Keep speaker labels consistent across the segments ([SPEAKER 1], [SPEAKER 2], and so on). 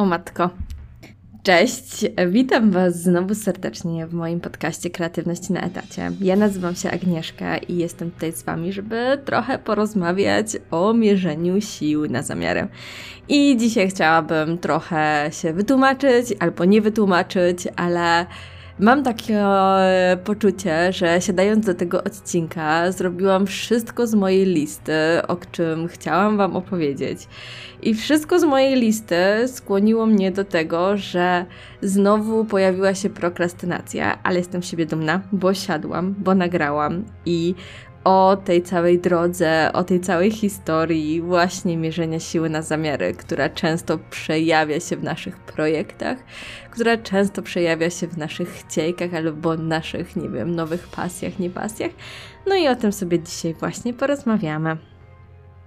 [SPEAKER 1] O matko. Cześć, witam Was znowu serdecznie w moim podcaście Kreatywności na etacie. Ja nazywam się Agnieszka i jestem tutaj z Wami, żeby trochę porozmawiać o mierzeniu sił na zamiary. I dzisiaj chciałabym trochę się wytłumaczyć albo nie wytłumaczyć, ale Mam takie poczucie, że siadając do tego odcinka, zrobiłam wszystko z mojej listy, o czym chciałam Wam opowiedzieć. I wszystko z mojej listy skłoniło mnie do tego, że znowu pojawiła się prokrastynacja, ale jestem siebie dumna, bo siadłam, bo nagrałam i o tej całej drodze, o tej całej historii właśnie mierzenia siły na zamiary, która często przejawia się w naszych projektach, która często przejawia się w naszych chciejkach albo naszych, nie wiem, nowych pasjach, nie pasjach. No i o tym sobie dzisiaj właśnie porozmawiamy.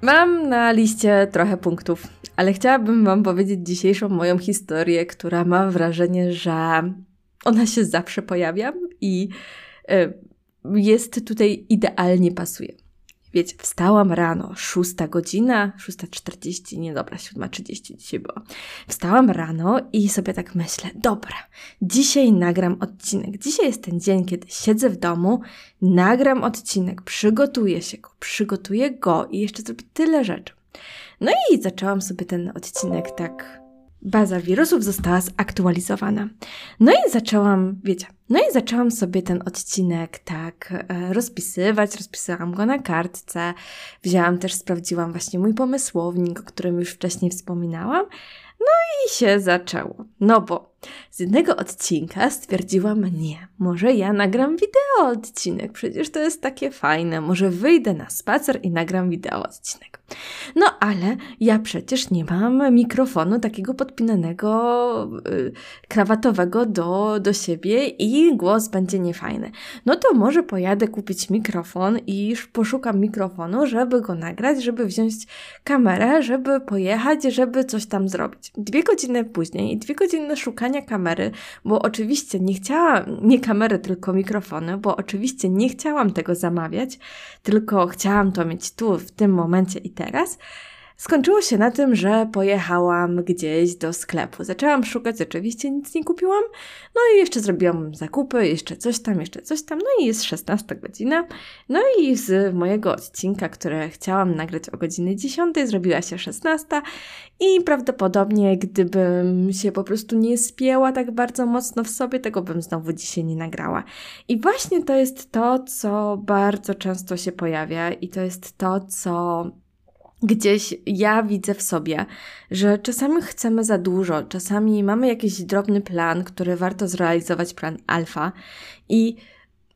[SPEAKER 1] Mam na liście trochę punktów, ale chciałabym Wam powiedzieć dzisiejszą moją historię, która ma wrażenie, że ona się zawsze pojawia i y, jest tutaj idealnie pasuje. Wiecie, wstałam rano, szósta godzina, 6.40, nie dobra, 7.30 dzisiaj było. Wstałam rano i sobie tak myślę, dobra, dzisiaj nagram odcinek. Dzisiaj jest ten dzień, kiedy siedzę w domu, nagram odcinek, przygotuję się go, przygotuję go i jeszcze zrobię tyle rzeczy. No i zaczęłam sobie ten odcinek tak baza wirusów została zaktualizowana. No i zaczęłam, wiecie, no i zaczęłam sobie ten odcinek tak e, rozpisywać, rozpisałam go na kartce, wzięłam też, sprawdziłam właśnie mój pomysłownik, o którym już wcześniej wspominałam, no i się zaczęło. No bo z jednego odcinka stwierdziłam, nie, może ja nagram wideo odcinek, przecież to jest takie fajne, może wyjdę na spacer i nagram wideo odcinek. No ale ja przecież nie mam mikrofonu takiego podpinanego, yy, krawatowego do, do siebie i głos będzie niefajny. No to może pojadę kupić mikrofon i poszukam mikrofonu, żeby go nagrać, żeby wziąć kamerę, żeby pojechać, żeby coś tam zrobić. Dwie godziny później, dwie godziny szukania kamery, bo oczywiście nie chciałam, nie kamery, tylko mikrofony, bo oczywiście nie chciałam tego zamawiać, tylko chciałam to mieć tu, w tym momencie i teraz. Skończyło się na tym, że pojechałam gdzieś do sklepu. Zaczęłam szukać, oczywiście nic nie kupiłam. No i jeszcze zrobiłam zakupy, jeszcze coś tam, jeszcze coś tam. No i jest 16 godzina. No i z mojego odcinka, które chciałam nagrać o godzinie 10, zrobiła się 16 i prawdopodobnie gdybym się po prostu nie spięła tak bardzo mocno w sobie, tego bym znowu dzisiaj nie nagrała. I właśnie to jest to, co bardzo często się pojawia i to jest to, co gdzieś ja widzę w sobie, że czasami chcemy za dużo, czasami mamy jakiś drobny plan, który warto zrealizować, plan alfa, i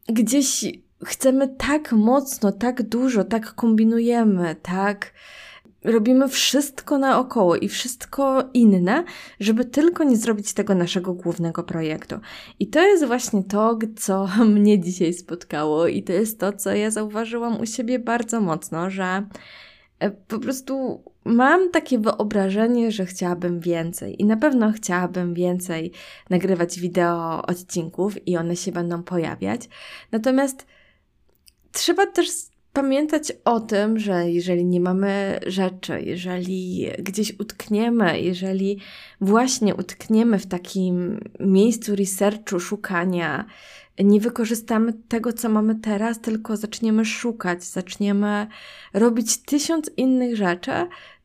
[SPEAKER 1] gdzieś chcemy tak mocno, tak dużo, tak kombinujemy, tak robimy wszystko naokoło i wszystko inne, żeby tylko nie zrobić tego naszego głównego projektu. I to jest właśnie to, co mnie dzisiaj spotkało, i to jest to, co ja zauważyłam u siebie bardzo mocno, że po prostu mam takie wyobrażenie, że chciałabym więcej i na pewno chciałabym więcej nagrywać wideo odcinków i one się będą pojawiać. Natomiast trzeba też pamiętać o tym, że jeżeli nie mamy rzeczy, jeżeli gdzieś utkniemy, jeżeli właśnie utkniemy w takim miejscu researchu, szukania, nie wykorzystamy tego, co mamy teraz, tylko zaczniemy szukać, zaczniemy robić tysiąc innych rzeczy,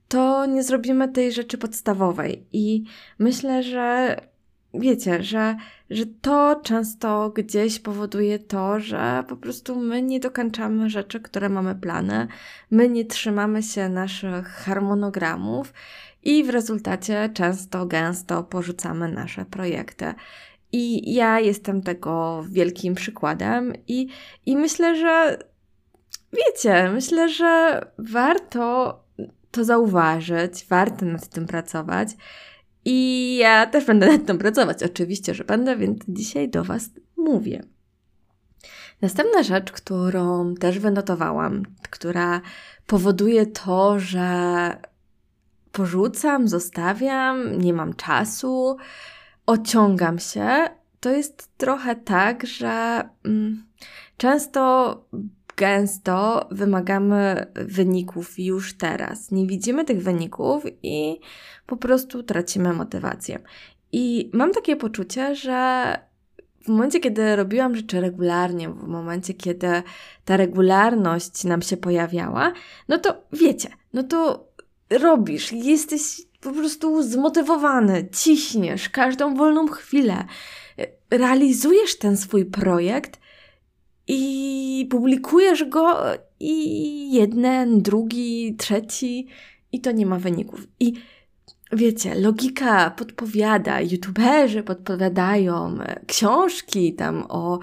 [SPEAKER 1] to nie zrobimy tej rzeczy podstawowej. I myślę, że wiecie, że, że to często gdzieś powoduje to, że po prostu my nie dokończamy rzeczy, które mamy plany, my nie trzymamy się naszych harmonogramów i w rezultacie często, gęsto porzucamy nasze projekty. I ja jestem tego wielkim przykładem i, i myślę, że wiecie, myślę, że warto to zauważyć, warto nad tym pracować. I ja też będę nad tym pracować. Oczywiście, że będę, więc dzisiaj do Was mówię. Następna rzecz, którą też wynotowałam, która powoduje to, że porzucam, zostawiam, nie mam czasu, ociągam się, to jest trochę tak, że mm, często gęsto wymagamy wyników już teraz. Nie widzimy tych wyników i po prostu tracimy motywację. I mam takie poczucie, że w momencie, kiedy robiłam rzeczy regularnie, w momencie, kiedy ta regularność nam się pojawiała, no to wiecie, no to robisz, jesteś po prostu zmotywowany, ciśniesz każdą wolną chwilę, realizujesz ten swój projekt i publikujesz go i jeden, drugi, trzeci i to nie ma wyników. I wiecie, logika podpowiada, youtuberzy podpowiadają, książki tam o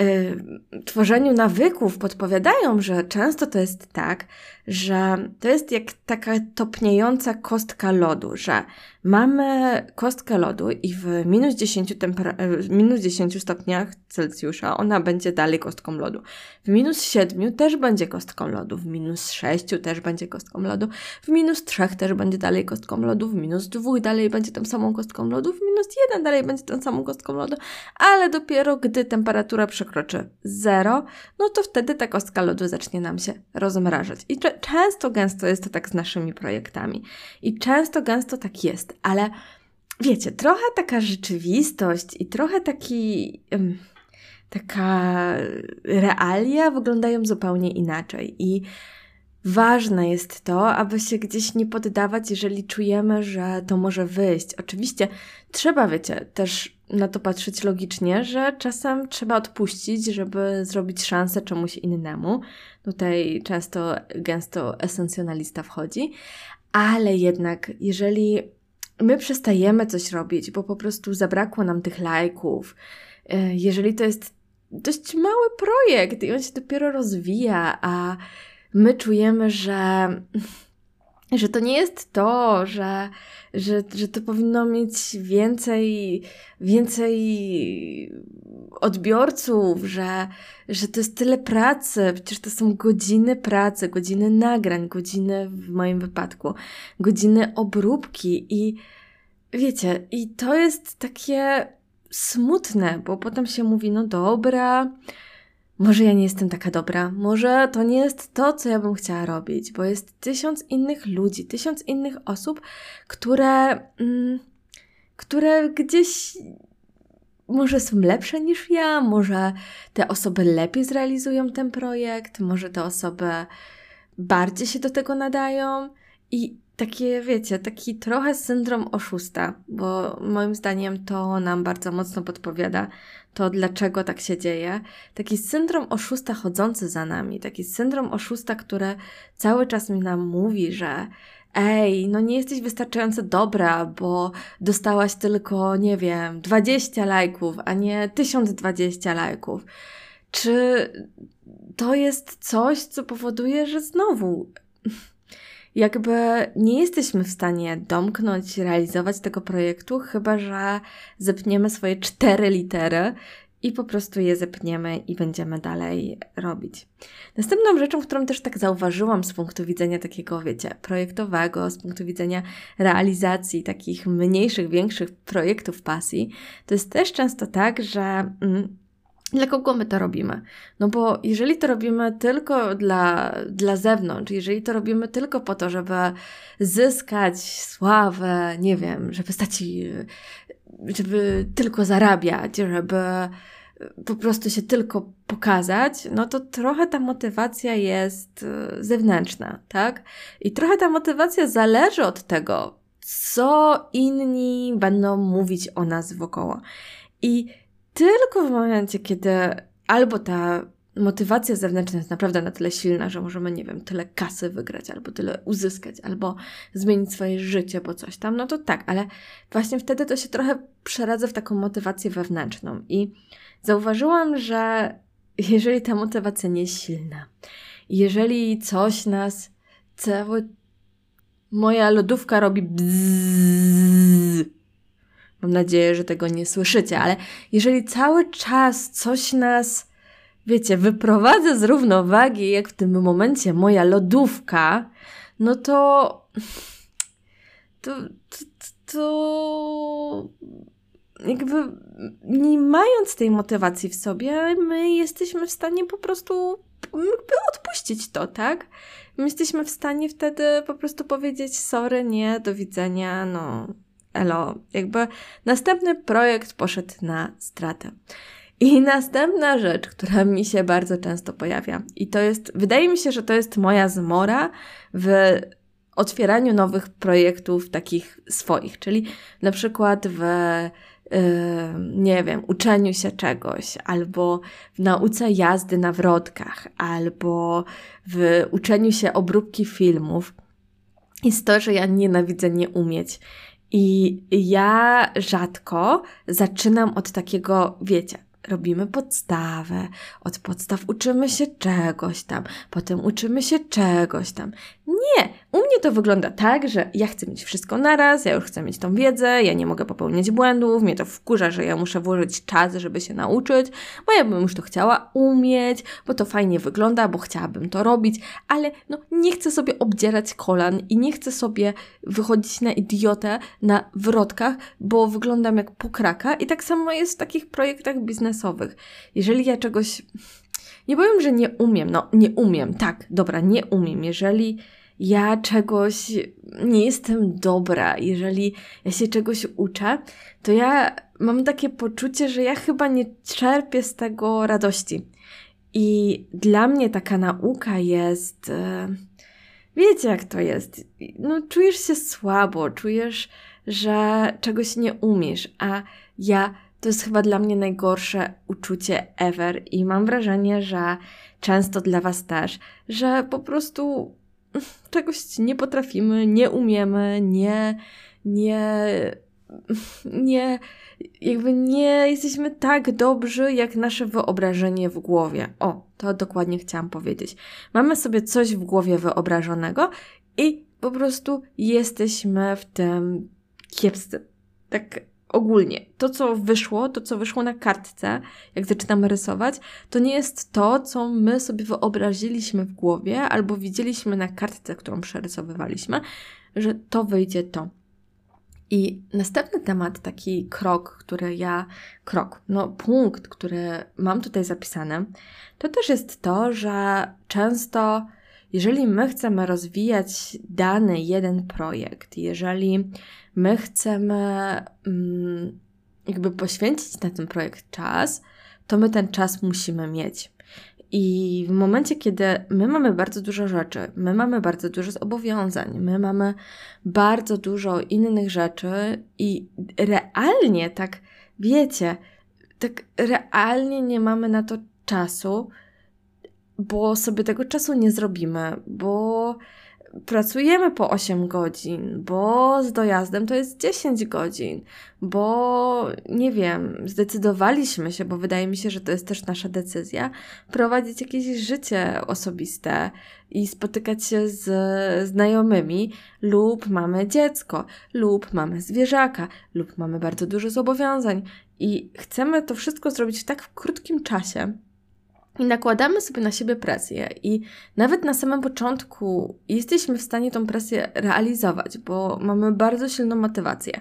[SPEAKER 1] y, tworzeniu nawyków podpowiadają, że często to jest tak, że to jest jak taka topniejąca kostka lodu, że mamy kostkę lodu i w minus 10, tempera- minus 10 stopniach Celsjusza ona będzie dalej kostką lodu. W minus 7 też będzie kostką lodu, w minus 6 też będzie kostką lodu, w minus 3 też będzie dalej kostką lodu, w minus 2 dalej będzie tą samą kostką lodu, w minus 1 dalej będzie tą samą kostką lodu, ale dopiero gdy temperatura przekroczy 0, no to wtedy ta kostka lodu zacznie nam się rozmrażać. I często gęsto jest to tak z naszymi projektami. I często gęsto tak jest, ale wiecie, trochę taka rzeczywistość i trochę taki. Um, taka realia wyglądają zupełnie inaczej. I ważne jest to, aby się gdzieś nie poddawać, jeżeli czujemy, że to może wyjść. Oczywiście trzeba, wiecie, też na to patrzeć logicznie, że czasem trzeba odpuścić, żeby zrobić szansę czemuś innemu. Tutaj często, gęsto esencjonalista wchodzi, ale jednak, jeżeli my przestajemy coś robić, bo po prostu zabrakło nam tych lajków, e, jeżeli to jest dość mały projekt i on się dopiero rozwija, a my czujemy, że że to nie jest to, że, że, że to powinno mieć więcej, więcej odbiorców, że, że to jest tyle pracy. Przecież to są godziny pracy, godziny nagrań, godziny w moim wypadku, godziny obróbki i wiecie, i to jest takie smutne, bo potem się mówi, no dobra, może ja nie jestem taka dobra, może to nie jest to, co ja bym chciała robić, bo jest tysiąc innych ludzi, tysiąc innych osób, które, mm, które gdzieś może są lepsze niż ja, może te osoby lepiej zrealizują ten projekt, może te osoby bardziej się do tego nadają i takie, wiecie, taki trochę syndrom oszusta, bo moim zdaniem to nam bardzo mocno podpowiada to, dlaczego tak się dzieje. Taki syndrom oszusta chodzący za nami, taki syndrom oszusta, który cały czas mi nam mówi, że ej, no nie jesteś wystarczająco dobra, bo dostałaś tylko, nie wiem, 20 lajków, a nie 1020 lajków. Czy to jest coś, co powoduje, że znowu jakby nie jesteśmy w stanie domknąć, realizować tego projektu, chyba że zepniemy swoje cztery litery i po prostu je zepniemy i będziemy dalej robić. Następną rzeczą, którą też tak zauważyłam z punktu widzenia takiego, wiecie, projektowego, z punktu widzenia realizacji takich mniejszych, większych projektów pasji, to jest też często tak, że mm, dla kogo my to robimy? No bo jeżeli to robimy tylko dla, dla zewnątrz, jeżeli to robimy tylko po to, żeby zyskać sławę, nie wiem, żeby stać, żeby tylko zarabiać, żeby po prostu się tylko pokazać, no to trochę ta motywacja jest e, zewnętrzna, tak? I trochę ta motywacja zależy od tego, co inni będą mówić o nas wokoło. I tylko w momencie, kiedy albo ta motywacja zewnętrzna jest naprawdę na tyle silna, że możemy, nie wiem, tyle kasy wygrać, albo tyle uzyskać, albo zmienić swoje życie, bo coś tam, no to tak, ale właśnie wtedy to się trochę przeradza w taką motywację wewnętrzną. I zauważyłam, że jeżeli ta motywacja nie jest silna, jeżeli coś nas cały moja lodówka robi bzzz, Mam nadzieję, że tego nie słyszycie, ale jeżeli cały czas coś nas, wiecie, wyprowadza z równowagi, jak w tym momencie moja lodówka, no to. to, to, to jakby nie mając tej motywacji w sobie, my jesteśmy w stanie po prostu jakby odpuścić to, tak? My jesteśmy w stanie wtedy po prostu powiedzieć sorry, nie, do widzenia, no elo. Jakby następny projekt poszedł na stratę. I następna rzecz, która mi się bardzo często pojawia, i to jest, wydaje mi się, że to jest moja zmora w otwieraniu nowych projektów takich swoich, czyli na przykład w nie wiem, uczeniu się czegoś, albo w nauce jazdy na wrotkach, albo w uczeniu się obróbki filmów, jest to, że ja nienawidzę nie umieć. I ja rzadko zaczynam od takiego, wiecie, robimy podstawę, od podstaw uczymy się czegoś tam, potem uczymy się czegoś tam. Nie, u mnie to wygląda tak, że ja chcę mieć wszystko naraz, ja już chcę mieć tą wiedzę, ja nie mogę popełniać błędów, mnie to wkurza, że ja muszę włożyć czas, żeby się nauczyć, bo ja bym już to chciała umieć, bo to fajnie wygląda, bo chciałabym to robić, ale no nie chcę sobie obdzierać kolan i nie chcę sobie wychodzić na idiotę na wrotkach, bo wyglądam jak pokraka i tak samo jest w takich projektach biznesowych. Jeżeli ja czegoś nie powiem, że nie umiem, no nie umiem, tak, dobra, nie umiem. Jeżeli ja czegoś nie jestem dobra, jeżeli ja się czegoś uczę, to ja mam takie poczucie, że ja chyba nie czerpię z tego radości. I dla mnie taka nauka jest. E, wiecie, jak to jest? No, czujesz się słabo, czujesz, że czegoś nie umiesz, a ja to jest chyba dla mnie najgorsze uczucie ever i mam wrażenie, że często dla Was też, że po prostu czegoś nie potrafimy, nie umiemy, nie, nie, nie, jakby nie jesteśmy tak dobrzy, jak nasze wyobrażenie w głowie. O, to dokładnie chciałam powiedzieć. Mamy sobie coś w głowie wyobrażonego i po prostu jesteśmy w tym kiepscy. Tak ogólnie to, co wyszło, to, co wyszło na kartce, jak zaczynamy rysować, to nie jest to, co my sobie wyobraziliśmy w głowie albo widzieliśmy na kartce, którą przerysowywaliśmy, że to wyjdzie to. I następny temat, taki krok, który ja, krok, no punkt, który mam tutaj zapisany, to też jest to, że często, jeżeli my chcemy rozwijać dany jeden projekt, jeżeli my chcemy mm, jakby poświęcić na ten projekt czas, to my ten czas musimy mieć. I w momencie, kiedy my mamy bardzo dużo rzeczy, my mamy bardzo dużo zobowiązań, my mamy bardzo dużo innych rzeczy i realnie tak, wiecie, tak realnie nie mamy na to czasu, bo sobie tego czasu nie zrobimy, bo pracujemy po 8 godzin, bo z dojazdem to jest 10 godzin, bo nie wiem, zdecydowaliśmy się, bo wydaje mi się, że to jest też nasza decyzja, prowadzić jakieś życie osobiste i spotykać się z znajomymi, lub mamy dziecko, lub mamy zwierzaka, lub mamy bardzo dużo zobowiązań i chcemy to wszystko zrobić w tak krótkim czasie i nakładamy sobie na siebie presję, i nawet na samym początku jesteśmy w stanie tą presję realizować, bo mamy bardzo silną motywację,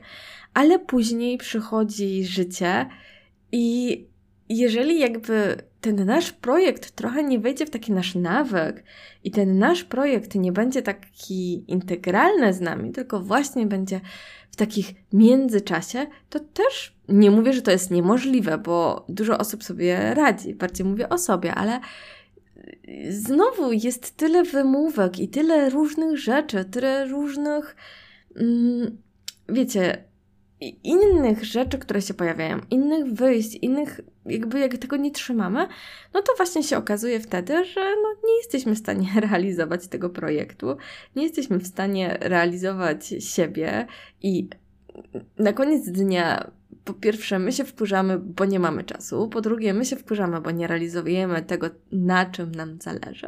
[SPEAKER 1] ale później przychodzi życie, i jeżeli jakby ten nasz projekt trochę nie wejdzie w taki nasz nawyk i ten nasz projekt nie będzie taki integralny z nami, tylko właśnie będzie w takich międzyczasie, to też nie mówię, że to jest niemożliwe, bo dużo osób sobie radzi, bardziej mówię o sobie, ale znowu jest tyle wymówek i tyle różnych rzeczy, tyle różnych, mm, wiecie, innych rzeczy, które się pojawiają, innych wyjść, innych, jakby jak tego nie trzymamy, no to właśnie się okazuje wtedy, że no, nie jesteśmy w stanie realizować tego projektu, nie jesteśmy w stanie realizować siebie i na koniec dnia po pierwsze, my się wkurzamy, bo nie mamy czasu. Po drugie, my się wkurzamy, bo nie realizujemy tego, na czym nam zależy.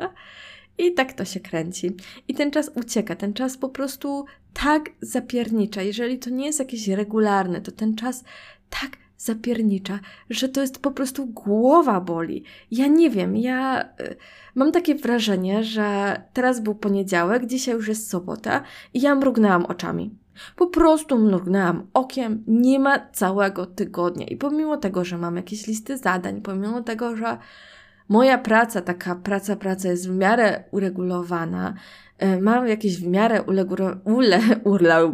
[SPEAKER 1] I tak to się kręci. I ten czas ucieka, ten czas po prostu tak zapiernicza. Jeżeli to nie jest jakieś regularne, to ten czas tak zapiernicza, że to jest po prostu głowa boli. Ja nie wiem, ja y, mam takie wrażenie, że teraz był poniedziałek, dzisiaj już jest sobota i ja mrugnęłam oczami. Po prostu mrugnęłam okiem, nie ma całego tygodnia. I pomimo tego, że mam jakieś listy zadań, pomimo tego, że moja praca, taka praca, praca jest w miarę uregulowana, e, mam jakieś w miarę uleguro, ule, ule,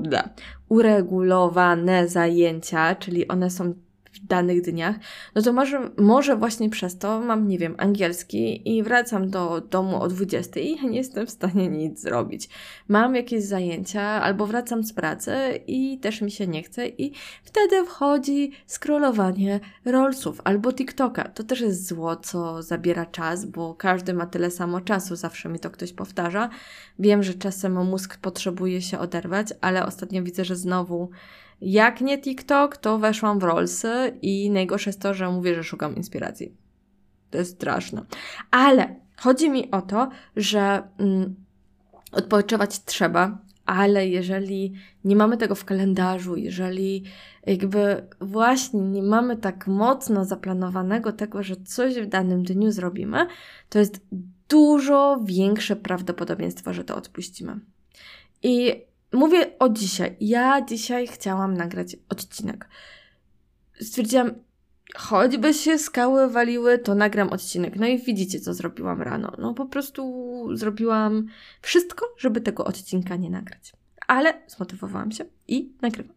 [SPEAKER 1] uregulowane zajęcia, czyli one są w danych dniach, no to może, może właśnie przez to mam, nie wiem, angielski i wracam do domu o 20 i nie jestem w stanie nic zrobić. Mam jakieś zajęcia albo wracam z pracy i też mi się nie chce i wtedy wchodzi scrollowanie rollsów albo TikToka. To też jest zło, co zabiera czas, bo każdy ma tyle samo czasu, zawsze mi to ktoś powtarza. Wiem, że czasem mózg potrzebuje się oderwać, ale ostatnio widzę, że znowu jak nie TikTok, to weszłam w Rollsy i najgorsze jest to, że mówię, że szukam inspiracji. To jest straszne. Ale chodzi mi o to, że mm, odpoczywać trzeba, ale jeżeli nie mamy tego w kalendarzu, jeżeli jakby właśnie nie mamy tak mocno zaplanowanego tego, że coś w danym dniu zrobimy, to jest dużo większe prawdopodobieństwo, że to odpuścimy. I mówię o dzisiaj. Ja dzisiaj chciałam nagrać odcinek. Stwierdziłam, choćby się skały waliły, to nagram odcinek. No i widzicie, co zrobiłam rano. No po prostu zrobiłam wszystko, żeby tego odcinka nie nagrać. Ale zmotywowałam się i nagrywam.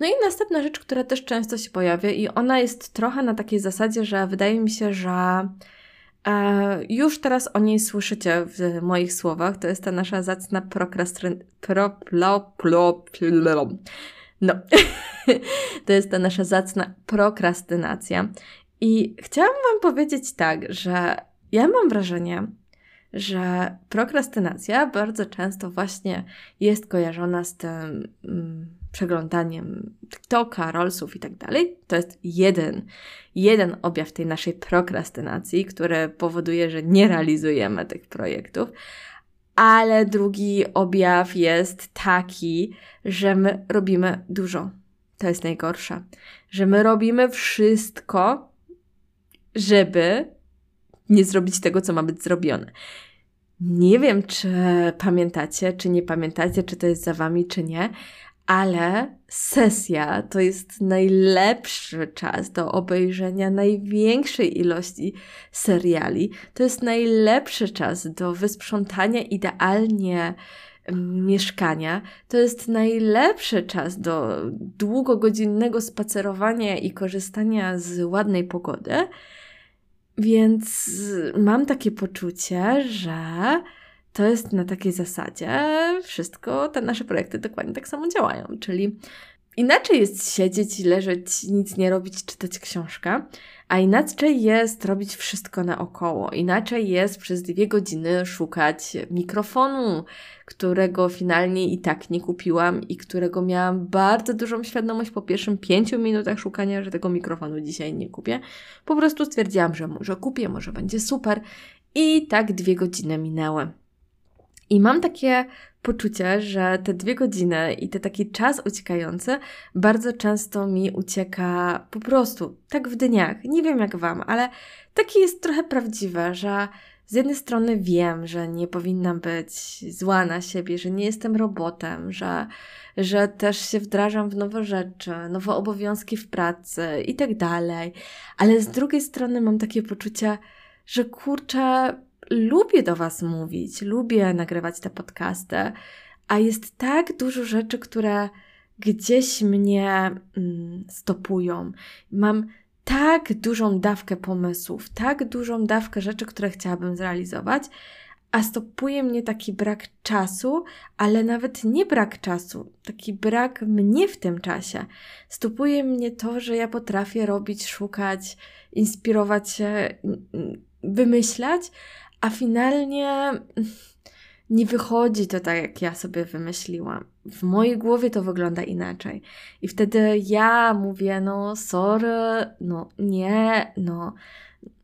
[SPEAKER 1] No i następna rzecz, która też często się pojawia, i ona jest trochę na takiej zasadzie, że wydaje mi się, że już teraz o niej słyszycie w moich słowach. To jest ta nasza zacna prokrastynacja. Pro, no. to jest ta nasza zacna prokrastynacja. I chciałam Wam powiedzieć tak, że ja mam wrażenie, że prokrastynacja bardzo często właśnie jest kojarzona z tym. Przeglądaniem TikToka, Rollsów i tak dalej. To jest jeden, jeden objaw tej naszej prokrastynacji, który powoduje, że nie realizujemy tych projektów. Ale drugi objaw jest taki, że my robimy dużo. To jest najgorsze. Że my robimy wszystko, żeby nie zrobić tego, co ma być zrobione. Nie wiem, czy pamiętacie, czy nie pamiętacie, czy to jest za wami, czy nie, ale sesja to jest najlepszy czas do obejrzenia największej ilości seriali. To jest najlepszy czas do wysprzątania idealnie mieszkania. To jest najlepszy czas do długogodzinnego spacerowania i korzystania z ładnej pogody. Więc mam takie poczucie, że to jest na takiej zasadzie wszystko, te nasze projekty dokładnie tak samo działają, czyli inaczej jest siedzieć leżeć, nic nie robić, czytać książkę, a inaczej jest robić wszystko naokoło. Inaczej jest przez dwie godziny szukać mikrofonu, którego finalnie i tak nie kupiłam i którego miałam bardzo dużą świadomość po pierwszym pięciu minutach szukania, że tego mikrofonu dzisiaj nie kupię. Po prostu stwierdziłam, że może kupię, może będzie super. I tak dwie godziny minęły. I mam takie poczucie, że te dwie godziny i ten taki czas uciekający bardzo często mi ucieka po prostu, tak w dniach. Nie wiem jak Wam, ale takie jest trochę prawdziwe, że z jednej strony wiem, że nie powinnam być zła na siebie, że nie jestem robotem, że, że też się wdrażam w nowe rzeczy, nowe obowiązki w pracy i tak dalej, ale z drugiej strony mam takie poczucie, że kurczę, lubię do Was mówić, lubię nagrywać te podcasty, a jest tak dużo rzeczy, które gdzieś mnie mm, stopują. Mam tak dużą dawkę pomysłów, tak dużą dawkę rzeczy, które chciałabym zrealizować, a stopuje mnie taki brak czasu, ale nawet nie brak czasu, taki brak mnie w tym czasie. Stopuje mnie to, że ja potrafię robić, szukać, inspirować się, wymyślać, a finalnie nie wychodzi to tak, jak ja sobie wymyśliłam. W mojej głowie to wygląda inaczej. I wtedy ja mówię, no sorry, no nie, no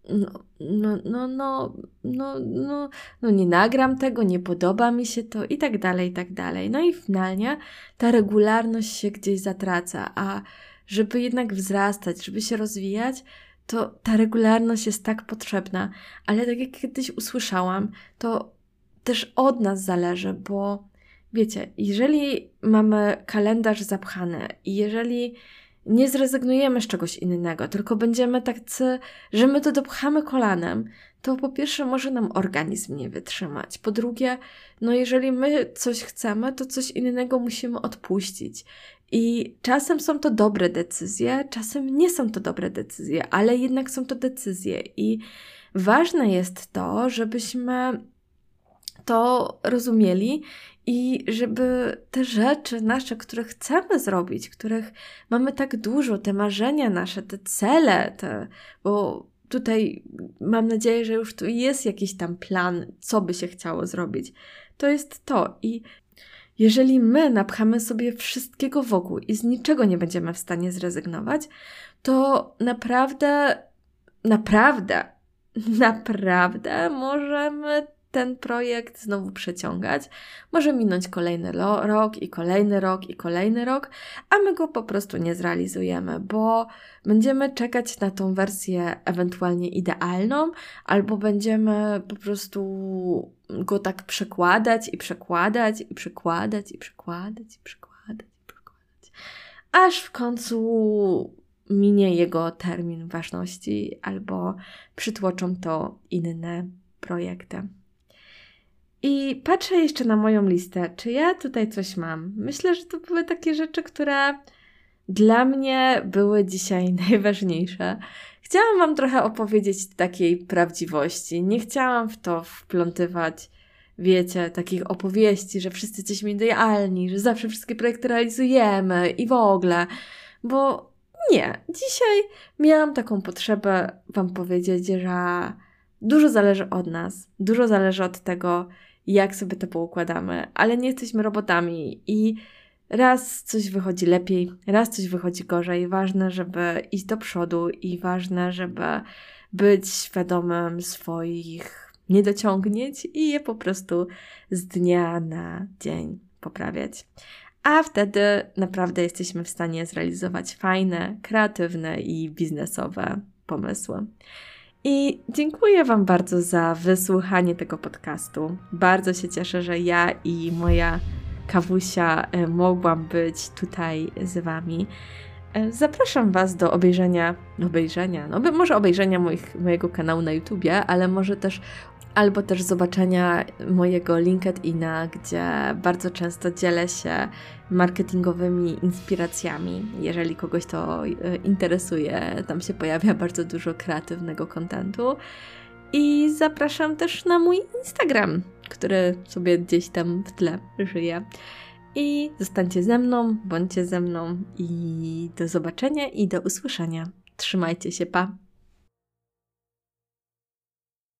[SPEAKER 1] no, no, no, no, no, no, no nie nagram tego, nie podoba mi się to i tak dalej, i tak dalej. No i finalnie ta regularność się gdzieś zatraca, a żeby jednak wzrastać, żeby się rozwijać, to ta regularność jest tak potrzebna, ale tak jak kiedyś usłyszałam, to też od nas zależy, bo wiecie, jeżeli mamy kalendarz zapchany i jeżeli nie zrezygnujemy z czegoś innego, tylko będziemy tacy, że my to dopchamy kolanem, to po pierwsze może nam organizm nie wytrzymać. Po drugie, no jeżeli my coś chcemy, to coś innego musimy odpuścić. I czasem są to dobre decyzje, czasem nie są to dobre decyzje, ale jednak są to decyzje. I ważne jest to, żebyśmy to rozumieli i żeby te rzeczy nasze, które chcemy zrobić, których mamy tak dużo, te marzenia nasze, te cele, te, bo tutaj mam nadzieję, że już tu jest jakiś tam plan, co by się chciało zrobić. To jest to. I jeżeli my napchamy sobie wszystkiego wokół i z niczego nie będziemy w stanie zrezygnować, to naprawdę, naprawdę, naprawdę możemy ten projekt znowu przeciągać. Może minąć kolejny rok i kolejny rok i kolejny rok, a my go po prostu nie zrealizujemy, bo będziemy czekać na tą wersję ewentualnie idealną, albo będziemy po prostu go tak przekładać i przekładać i przekładać i przekładać i przekładać i przekładać, aż w końcu minie jego termin ważności albo przytłoczą to inne projekty. I patrzę jeszcze na moją listę, czy ja tutaj coś mam. Myślę, że to były takie rzeczy, które dla mnie były dzisiaj najważniejsze. Chciałam Wam trochę opowiedzieć takiej prawdziwości. Nie chciałam w to wplątywać, wiecie, takich opowieści, że wszyscy jesteśmy idealni, że zawsze wszystkie projekty realizujemy i w ogóle, bo nie. Dzisiaj miałam taką potrzebę Wam powiedzieć, że dużo zależy od nas, dużo zależy od tego, jak sobie to poukładamy, ale nie jesteśmy robotami i raz coś wychodzi lepiej, raz coś wychodzi gorzej. Ważne, żeby iść do przodu i ważne, żeby być świadomym swoich niedociągnięć i je po prostu z dnia na dzień poprawiać. A wtedy naprawdę jesteśmy w stanie zrealizować fajne, kreatywne i biznesowe pomysły. I dziękuję Wam bardzo za wysłuchanie tego podcastu. Bardzo się cieszę, że ja i moja kawusia e, mogłam być tutaj z Wami. E, zapraszam Was do obejrzenia, obejrzenia, no może obejrzenia moich, mojego kanału na YouTubie, ale może też albo też zobaczenia mojego LinkedIna, gdzie bardzo często dzielę się marketingowymi inspiracjami. Jeżeli kogoś to e, interesuje, tam się pojawia bardzo dużo kreatywnego kontentu. I zapraszam też na mój Instagram, który sobie gdzieś tam w tle żyje. I zostańcie ze mną, bądźcie ze mną i do zobaczenia i do usłyszenia. Trzymajcie się, pa!